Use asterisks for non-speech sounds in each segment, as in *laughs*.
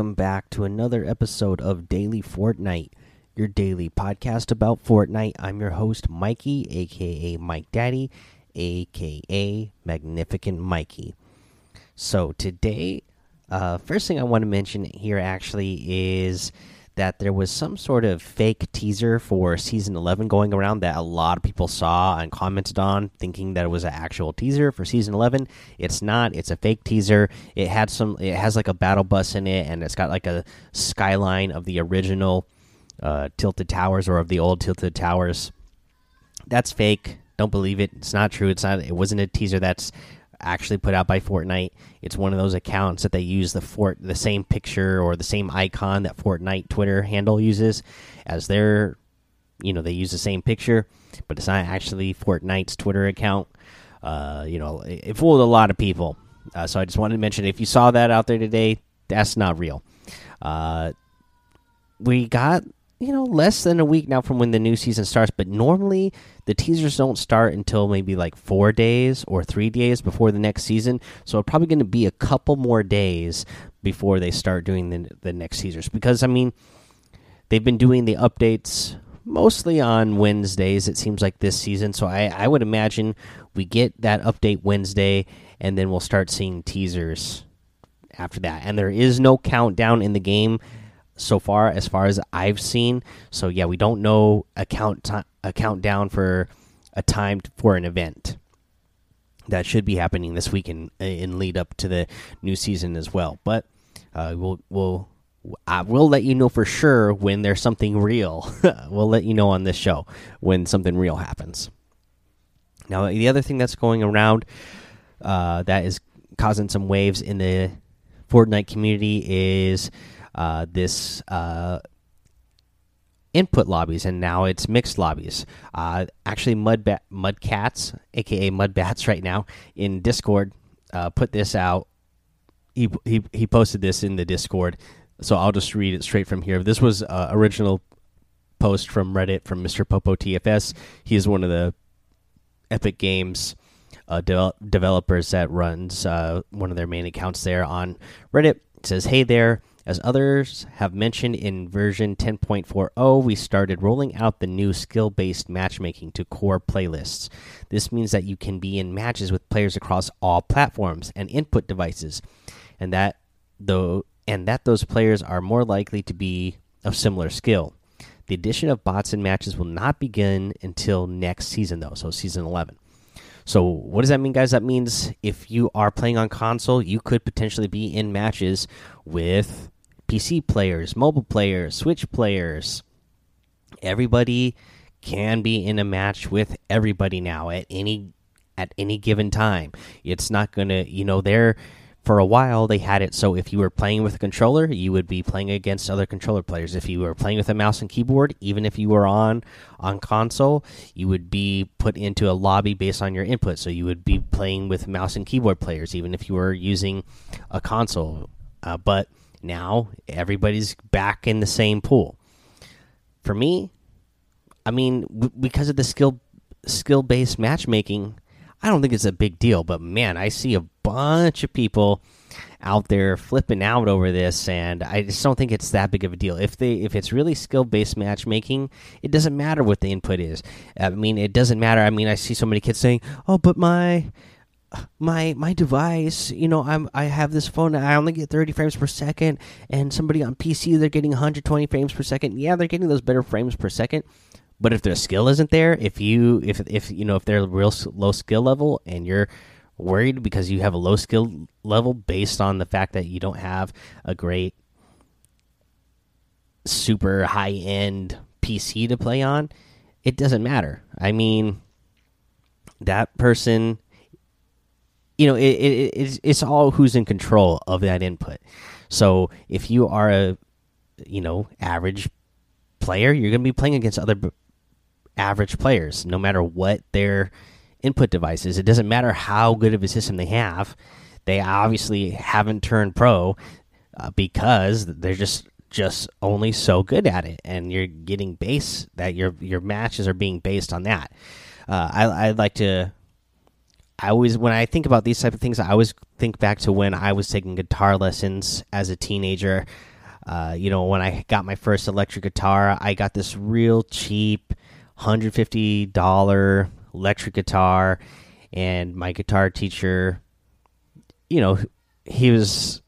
Welcome back to another episode of Daily Fortnite, your daily podcast about Fortnite. I'm your host, Mikey, aka Mike Daddy, aka Magnificent Mikey. So, today, uh, first thing I want to mention here actually is that there was some sort of fake teaser for season 11 going around that a lot of people saw and commented on thinking that it was an actual teaser for season 11 it's not. It's a fake teaser. It had some it has like a battle bus in it and it's got like a skyline of the original uh, tilted towers or of the old tilted towers. That's fake. Don't believe it. It's not true. It's not it wasn't a teaser. That's actually put out by Fortnite. It's one of those accounts that they use the fort the same picture or the same icon that Fortnite Twitter handle uses as their you know, they use the same picture, but it's not actually Fortnite's Twitter account. Uh, you know, it, it fooled a lot of people. Uh, so I just wanted to mention if you saw that out there today, that's not real. Uh, we got you know less than a week now from when the new season starts but normally the teasers don't start until maybe like four days or three days before the next season. So it's probably going to be a couple more days before they start doing the, the next teasers. Because i mean they've been doing the updates mostly on wednesdays it seems like this season. So i, I would imagine we get that update wednesday and then we'll start seeing teasers after that. And there is no countdown in the game so far as far as I've seen. So yeah, we don't know a count a countdown for a time for an event that should be happening this week in in lead up to the new season as well. But uh, we'll we'll I will let you know for sure when there's something real. *laughs* we'll let you know on this show when something real happens. Now the other thing that's going around uh, that is causing some waves in the Fortnite community is uh, this uh, input lobbies, and now it's mixed lobbies. Uh, actually, Mud Mudcats, aka Mudbats, *laughs* right now in Discord, uh, put this out. He, he he posted this in the Discord, so I'll just read it straight from here. This was original post from Reddit from Mr. Popo TFS. He is one of the Epic Games uh, de developers that runs uh, one of their main accounts there on Reddit. It says, "Hey there." As others have mentioned in version 10.40, we started rolling out the new skill based matchmaking to core playlists. This means that you can be in matches with players across all platforms and input devices, and that though and that those players are more likely to be of similar skill. The addition of bots in matches will not begin until next season, though, so season 11. So, what does that mean, guys? That means if you are playing on console, you could potentially be in matches with PC players, mobile players, Switch players. Everybody can be in a match with everybody now at any at any given time. It's not going to, you know, they're for a while they had it so if you were playing with a controller, you would be playing against other controller players. If you were playing with a mouse and keyboard, even if you were on on console, you would be put into a lobby based on your input. So you would be playing with mouse and keyboard players even if you were using a console. Uh, but now everybody's back in the same pool. For me, I mean, because of the skill skill based matchmaking, I don't think it's a big deal. But man, I see a bunch of people out there flipping out over this, and I just don't think it's that big of a deal. If they if it's really skill based matchmaking, it doesn't matter what the input is. I mean, it doesn't matter. I mean, I see so many kids saying, "Oh, but my my my device you know i'm i have this phone i only get 30 frames per second and somebody on pc they're getting 120 frames per second. Yeah they're getting those better frames per second but if their skill isn't there if you if if you know if they're real low skill level and you're worried because you have a low skill level based on the fact that you don't have a great super high end pc to play on it doesn't matter. I mean that person you know, it, it, it's, it's all who's in control of that input. So if you are a, you know, average player, you're going to be playing against other average players, no matter what their input device is. It doesn't matter how good of a system they have. They obviously haven't turned pro uh, because they're just just only so good at it, and you're getting base that your your matches are being based on that. Uh, I, I'd like to I always when I think about these type of things, I always think back to when I was taking guitar lessons as a teenager. Uh, you know, when I got my first electric guitar, I got this real cheap, hundred fifty dollar electric guitar, and my guitar teacher, you know, he was,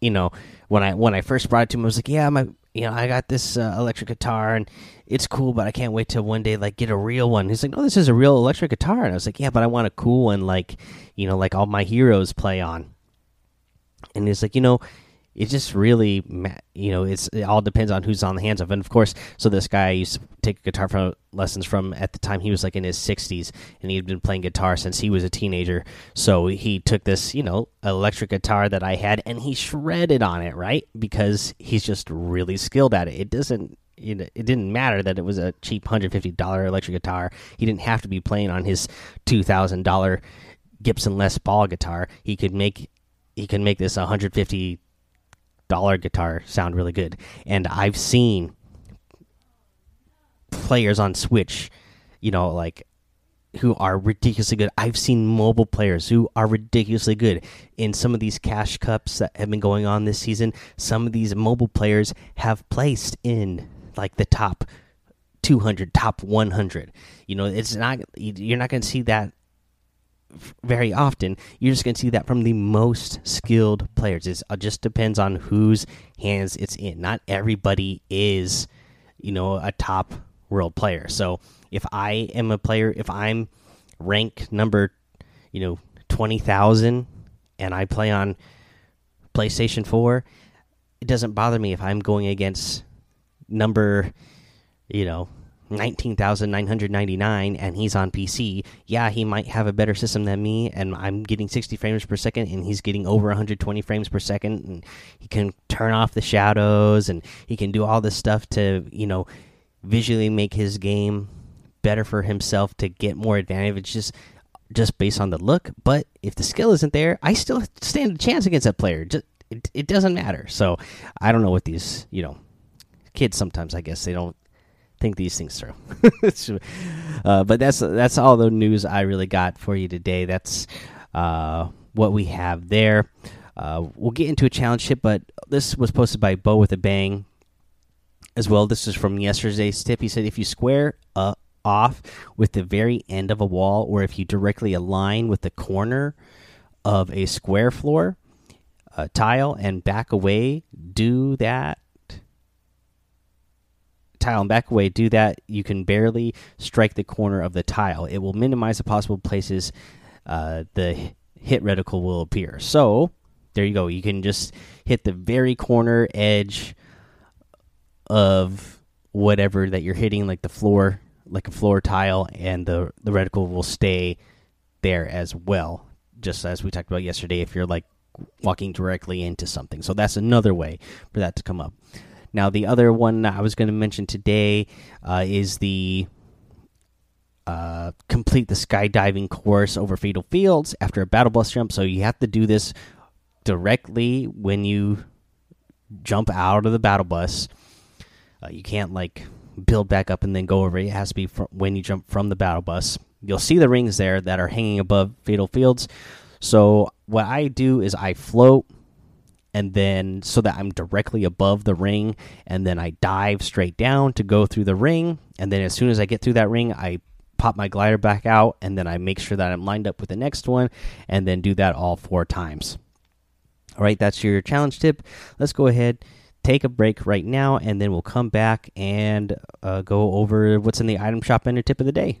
you know, when I when I first brought it to him, I was like, yeah, my you know, I got this uh, electric guitar and it's cool, but I can't wait till one day like get a real one. He's like, no, this is a real electric guitar, and I was like, yeah, but I want a cool one, like you know, like all my heroes play on. And he's like, you know, it just really, you know, it's it all depends on who's on the hands of. And of course, so this guy used to take guitar from, lessons from at the time he was like in his 60s, and he had been playing guitar since he was a teenager. So he took this, you know, electric guitar that I had, and he shredded on it, right? Because he's just really skilled at it. It doesn't. It, it didn't matter that it was a cheap hundred fifty dollar electric guitar. He didn't have to be playing on his two thousand dollar Gibson Les Paul guitar. He could make he could make this hundred fifty dollar guitar sound really good. And I've seen players on Switch, you know, like who are ridiculously good. I've seen mobile players who are ridiculously good in some of these cash cups that have been going on this season. Some of these mobile players have placed in like the top 200, top 100. You know, it's not you're not going to see that very often. You're just going to see that from the most skilled players. It uh, just depends on whose hands it's in. Not everybody is, you know, a top world player. So if I am a player, if I'm rank number, you know, 20,000 and I play on PlayStation 4, it doesn't bother me if I'm going against number, you know, 19,999 and he's on PC, yeah, he might have a better system than me and I'm getting 60 frames per second and he's getting over 120 frames per second and he can turn off the shadows and he can do all this stuff to, you know, visually make his game better for himself to get more advantage just just based on the look, but if the skill isn't there, I still stand a chance against that player. Just, it, it doesn't matter. So, I don't know what these, you know, kids sometimes I guess they don't think these things through. *laughs* uh, but that's that's all the news I really got for you today. That's uh, what we have there. Uh, we'll get into a challenge tip, but this was posted by Bo with a Bang as well. This is from yesterday's tip. He said if you square uh, off with the very end of a wall, or if you directly align with the corner of a square floor uh, tile and back away, do that tile and back away, do that, you can barely strike the corner of the tile. It will minimize the possible places uh, the hit reticle will appear. So there you go. You can just hit the very corner edge of whatever that you're hitting, like the floor, like a floor tile, and the the reticle will stay there as well. Just as we talked about yesterday, if you're like walking directly into something. So that's another way for that to come up. Now, the other one I was going to mention today uh, is the uh, complete the skydiving course over Fatal Fields after a battle bus jump. So you have to do this directly when you jump out of the battle bus. Uh, you can't like build back up and then go over. It has to be when you jump from the battle bus. You'll see the rings there that are hanging above Fatal Fields. So what I do is I float and then so that I'm directly above the ring, and then I dive straight down to go through the ring, and then as soon as I get through that ring, I pop my glider back out, and then I make sure that I'm lined up with the next one, and then do that all four times. All right, that's your challenge tip. Let's go ahead, take a break right now, and then we'll come back and uh, go over what's in the item shop and a tip of the day.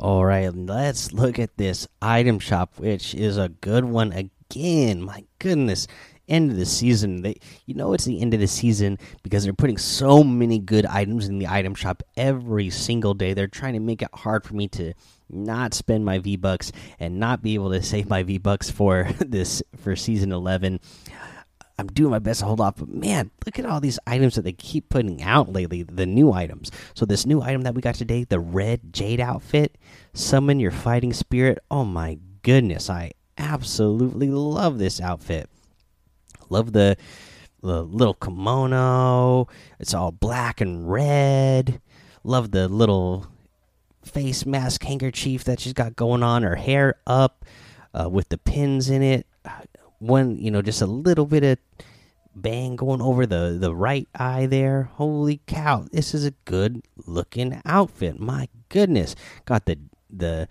All right, let's look at this item shop, which is a good one again. My goodness, end of the season. They, you know, it's the end of the season because they're putting so many good items in the item shop every single day. They're trying to make it hard for me to not spend my V bucks and not be able to save my V bucks for *laughs* this for season eleven. I'm doing my best to hold off, but man, look at all these items that they keep putting out lately. The new items. So this new item that we got today, the red jade outfit, summon your fighting spirit. Oh my goodness, I absolutely love this outfit. Love the, the little kimono. It's all black and red. Love the little face mask handkerchief that she's got going on. Her hair up uh, with the pins in it. One, you know, just a little bit of bang going over the the right eye there. Holy cow! This is a good looking outfit. My goodness, got the the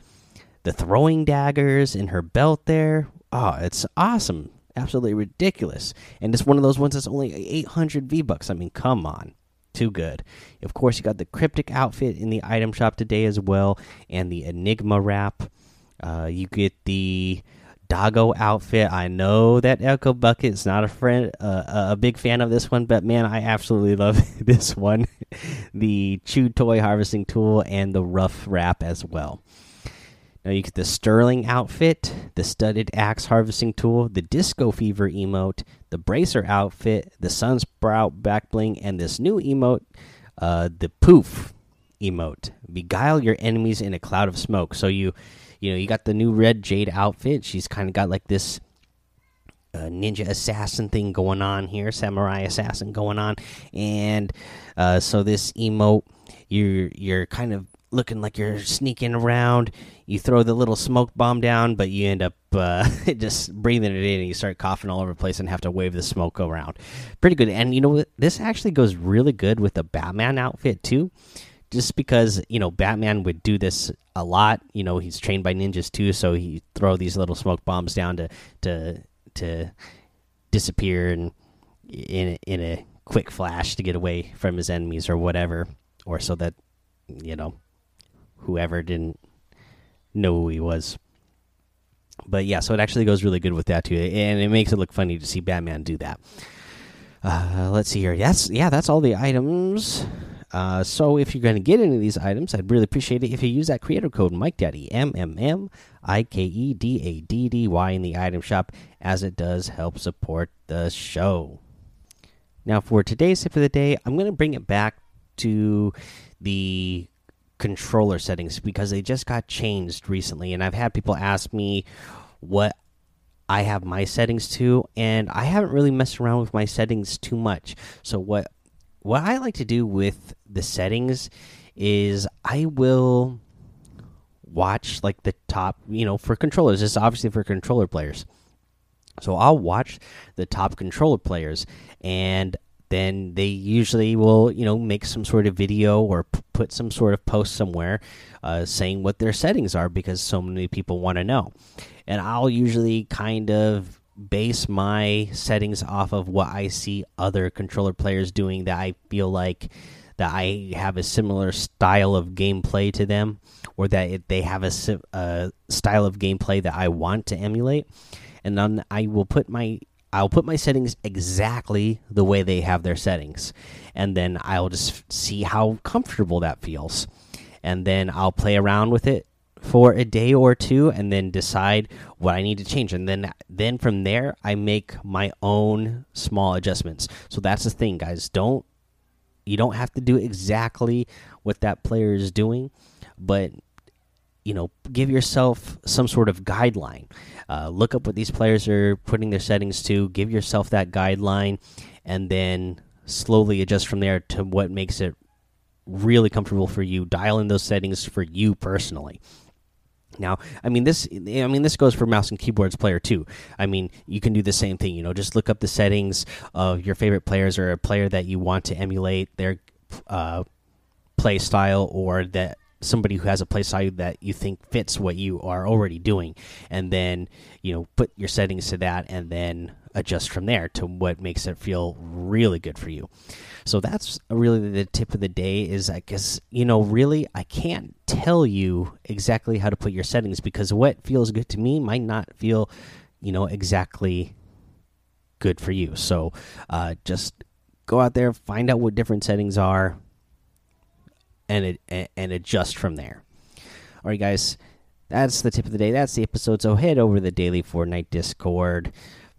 the throwing daggers in her belt there. Oh, it's awesome. Absolutely ridiculous. And it's one of those ones that's only 800 V bucks. I mean, come on. Too good. Of course, you got the cryptic outfit in the item shop today as well, and the Enigma wrap. Uh, you get the Doggo outfit. I know that Echo Bucket is not a friend, uh, a big fan of this one, but man, I absolutely *laughs* love *laughs* this one. the Chew Toy Harvesting Tool and the Rough Wrap as well. Now you get the Sterling outfit, the Studded Axe Harvesting Tool, the Disco Fever emote, the Bracer outfit, the Sunsprout back bling, and this new emote, uh, the Poof emote. Beguile your enemies in a cloud of smoke. So you, you know, you got the new Red Jade outfit. She's kind of got like this uh, ninja assassin thing going on here, samurai assassin going on, and uh, so this emote, you're you're kind of looking like you're sneaking around. You throw the little smoke bomb down, but you end up uh, *laughs* just breathing it in, and you start coughing all over the place and have to wave the smoke around. Pretty good, and you know this actually goes really good with the Batman outfit too. Just because you know Batman would do this a lot. You know he's trained by ninjas too, so he throw these little smoke bombs down to to to disappear and in in a quick flash to get away from his enemies or whatever, or so that you know whoever didn't know who he was. But yeah, so it actually goes really good with that too, and it makes it look funny to see Batman do that. Uh, let's see here. Yes, yeah, that's all the items. Uh, so if you're going to get any of these items, I'd really appreciate it if you use that creator code Mike Daddy M M M I K E D A D D Y in the item shop, as it does help support the show. Now, for today's tip of the day, I'm going to bring it back to the controller settings because they just got changed recently and I've had people ask me what I have my settings to and I haven't really messed around with my settings too much. So what what I like to do with the settings is I will watch like the top, you know, for controllers. This is obviously for controller players. So I'll watch the top controller players and then they usually will you know make some sort of video or put some sort of post somewhere uh, saying what their settings are because so many people want to know and i'll usually kind of base my settings off of what i see other controller players doing that i feel like that i have a similar style of gameplay to them or that it, they have a, a style of gameplay that i want to emulate. And then i will put my I'll put my settings exactly the way they have their settings, and then I'll just see how comfortable that feels, and then I'll play around with it for a day or two, and then decide what I need to change, and then then from there I make my own small adjustments. So that's the thing, guys. Don't you don't have to do exactly what that player is doing, but you know, give yourself some sort of guideline. Uh, look up what these players are putting their settings to. Give yourself that guideline, and then slowly adjust from there to what makes it really comfortable for you. Dial in those settings for you personally. Now, I mean this. I mean this goes for mouse and keyboards player too. I mean you can do the same thing. You know, just look up the settings of your favorite players or a player that you want to emulate their uh, play style or that somebody who has a play style that you think fits what you are already doing, and then you know put your settings to that, and then adjust from there to what makes it feel really good for you. So that's really the tip of the day. Is I guess you know really I can't tell you exactly how to put your settings because what feels good to me might not feel you know exactly good for you. So uh, just go out there, find out what different settings are, and it and adjust from there. All right, guys, that's the tip of the day. That's the episode. So head over to the Daily Fortnite Discord.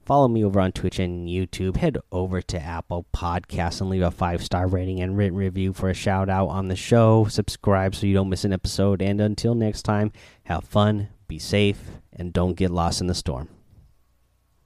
Follow me over on Twitch and YouTube. Head over to Apple Podcasts and leave a five star rating and written review for a shout out on the show. Subscribe so you don't miss an episode. And until next time, have fun, be safe, and don't get lost in the storm.